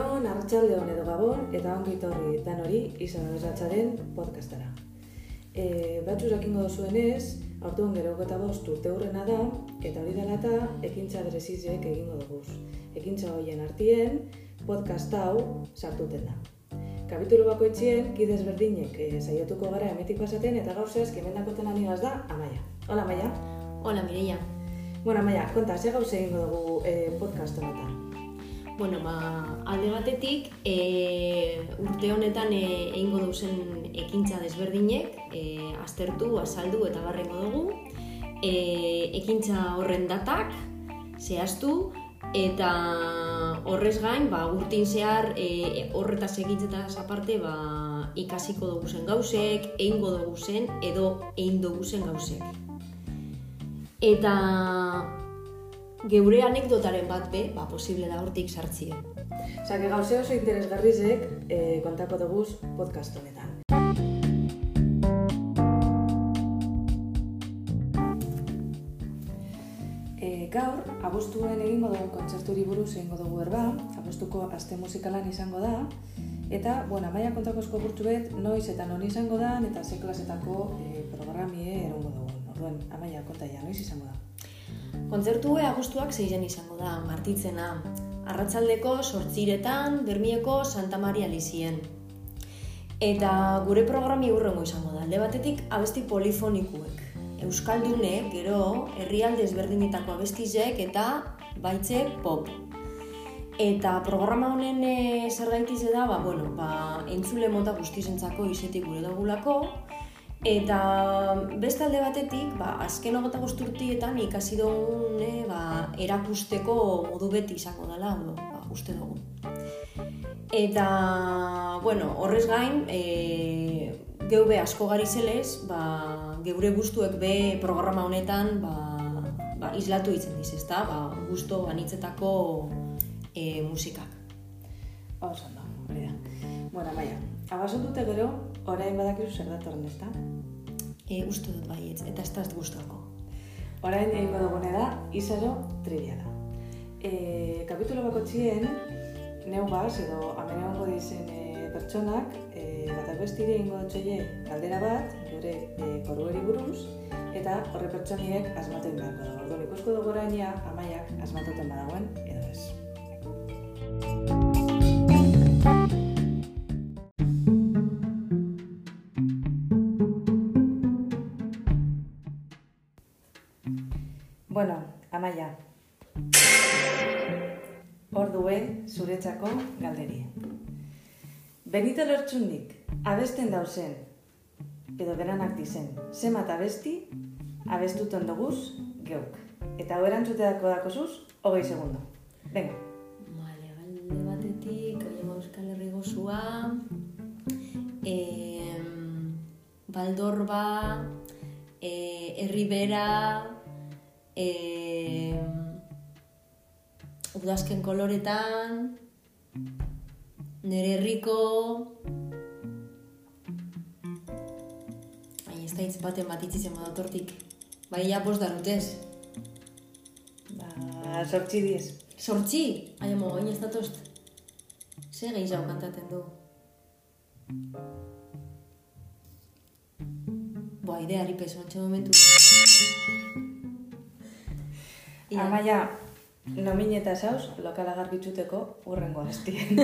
arratsalde hon edo gabon eta ongi etorri dan hori izan abesatzaren podcastara. E, batzu jakingo duzuenez, aurtuan gero eta bost urte hurrena da, eta hori dela eta ekintza berezizek egingo dugu. Ekintza horien artien, podcast hau sartuten da. Kapitulu bakoitzien, kidez berdinek e, saiatuko gara emetik pasaten, eta gauzez, kemendakoten anigaz da, Amaia. Hola, Amaia. Hola, Mireia. Bueno, Amaia, konta, ze gauze egingo dugu e, podcast honetan? Bueno, ba, alde batetik, e, urte honetan e, egingo duzen ekintza desberdinek, e, aztertu, azaldu eta barrengo dugu, e, ekintza horren datak, zehaztu, eta horrez gain, ba, urtin zehar e, horretaz ekintzetaz aparte, ba, ikasiko dugu zen gauzek, egingo dugu zen, edo egin dugu zen gauzek. Eta geure anekdotaren bat be, ba, posible da hortik sartzien. Que gauze oso interesgarrizek e, kontako dugu podcast honetan. E, gaur, abostuen egingo dugu kontzerturi buruz egingo dugu erba, abostuko aste musikalan izango da, eta, bueno, amaia kontako esko bet, noiz eta non izango da, eta ze klasetako e, programie erongo dugu. Orduan, amaia, konta noiz izango da? Kontzertu agustuak zeiren izango da, martitzena. Arratzaldeko sortziretan, Bermieko Santa Maria Lizien. Eta gure programi urrengo izango da, alde batetik abesti polifonikuek. Euskaldune, gero, herrialde ezberdinetako abestizek eta baitze pop. Eta programa honen e, zer gaitize da, ba, bueno, ba, entzule mota guztizentzako izetik gure dagulako, Eta beste alde batetik, ba, azken hogeta guzturtietan ikasi dugun e, ba, erakusteko modu beti izango dela, ondo, ba, uste dugu. Eta, bueno, horrez gain, e, geu be asko gari zelez, ba, geure guztuek be programa honetan ba, ba, islatu itzen diz, ezta? Ba, guztu anitzetako e, musikak. Oso ondo, hori da. Bueno, maia, abasun dute gero, orain badakizu zer datorren, ezta? E, uste dut baietz, eta ez da ez guztuako. Orain egingo dugune da, izaro trivia da. E, kapitulo bako txien, neugaz, edo amene hongo dizen e, pertsonak, e, bat albestire egingo dutxoie galdera bat, gure e, korueri buruz, eta horre pertsoniek asmatu beharko da. Orduan ikusko dugu orainia, amaiak asmatuten badagoen, Amaia. Ordue zuretzako galderi. Benito Lertxundik abesten dauzen, edo beranak dizen, zemat abesti, abestuten doguz geuk. Eta hau erantzutedako dakozuz, hogei segundo. Venga. Vale, alde batetik, oiema Euskal Herri gozua, em, Baldorba, e, Herribera, e, udazken koloretan, nere herriko, Ai, ez da hitz baten bat itzitzen badatortik. Bai, ja bost darutez. Ba, sortzi diez. Sortzi! Ai, amo, oin ez datost. Ze gehiago kantaten du. Boa, ideari peso, momentu. Ia. Amaia, nomineta zauz, lokala garbitzuteko urrengo astien.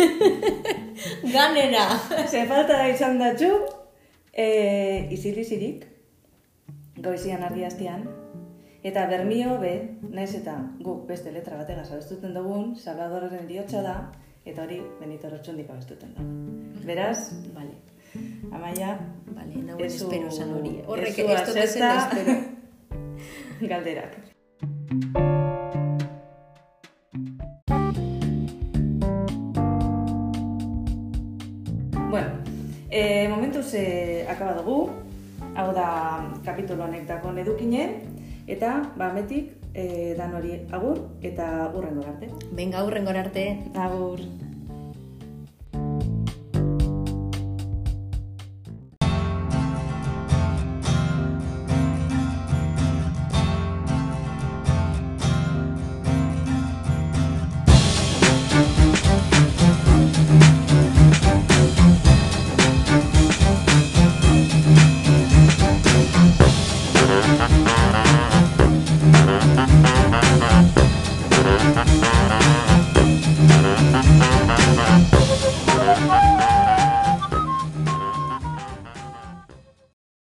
Ganera! Ze falta da izan datzu, e, izilizirik, goizian ardi hastian, eta bermio be, naiz eta guk beste letra batega zabestuten dugun, Salvadorren eriotza da, eta hori Benito Rotxundik abestuten da. Beraz, Vale, Amaia, vale, nauen espero zan hori. Horrek ez du ez dut espero. galderak. Momentuz e, akaba dugu, hau da kapitulu honek dakon edukine, eta bametik e, dan hori agur eta urrengo arte. Venga, hurrengora arte. Agur. Música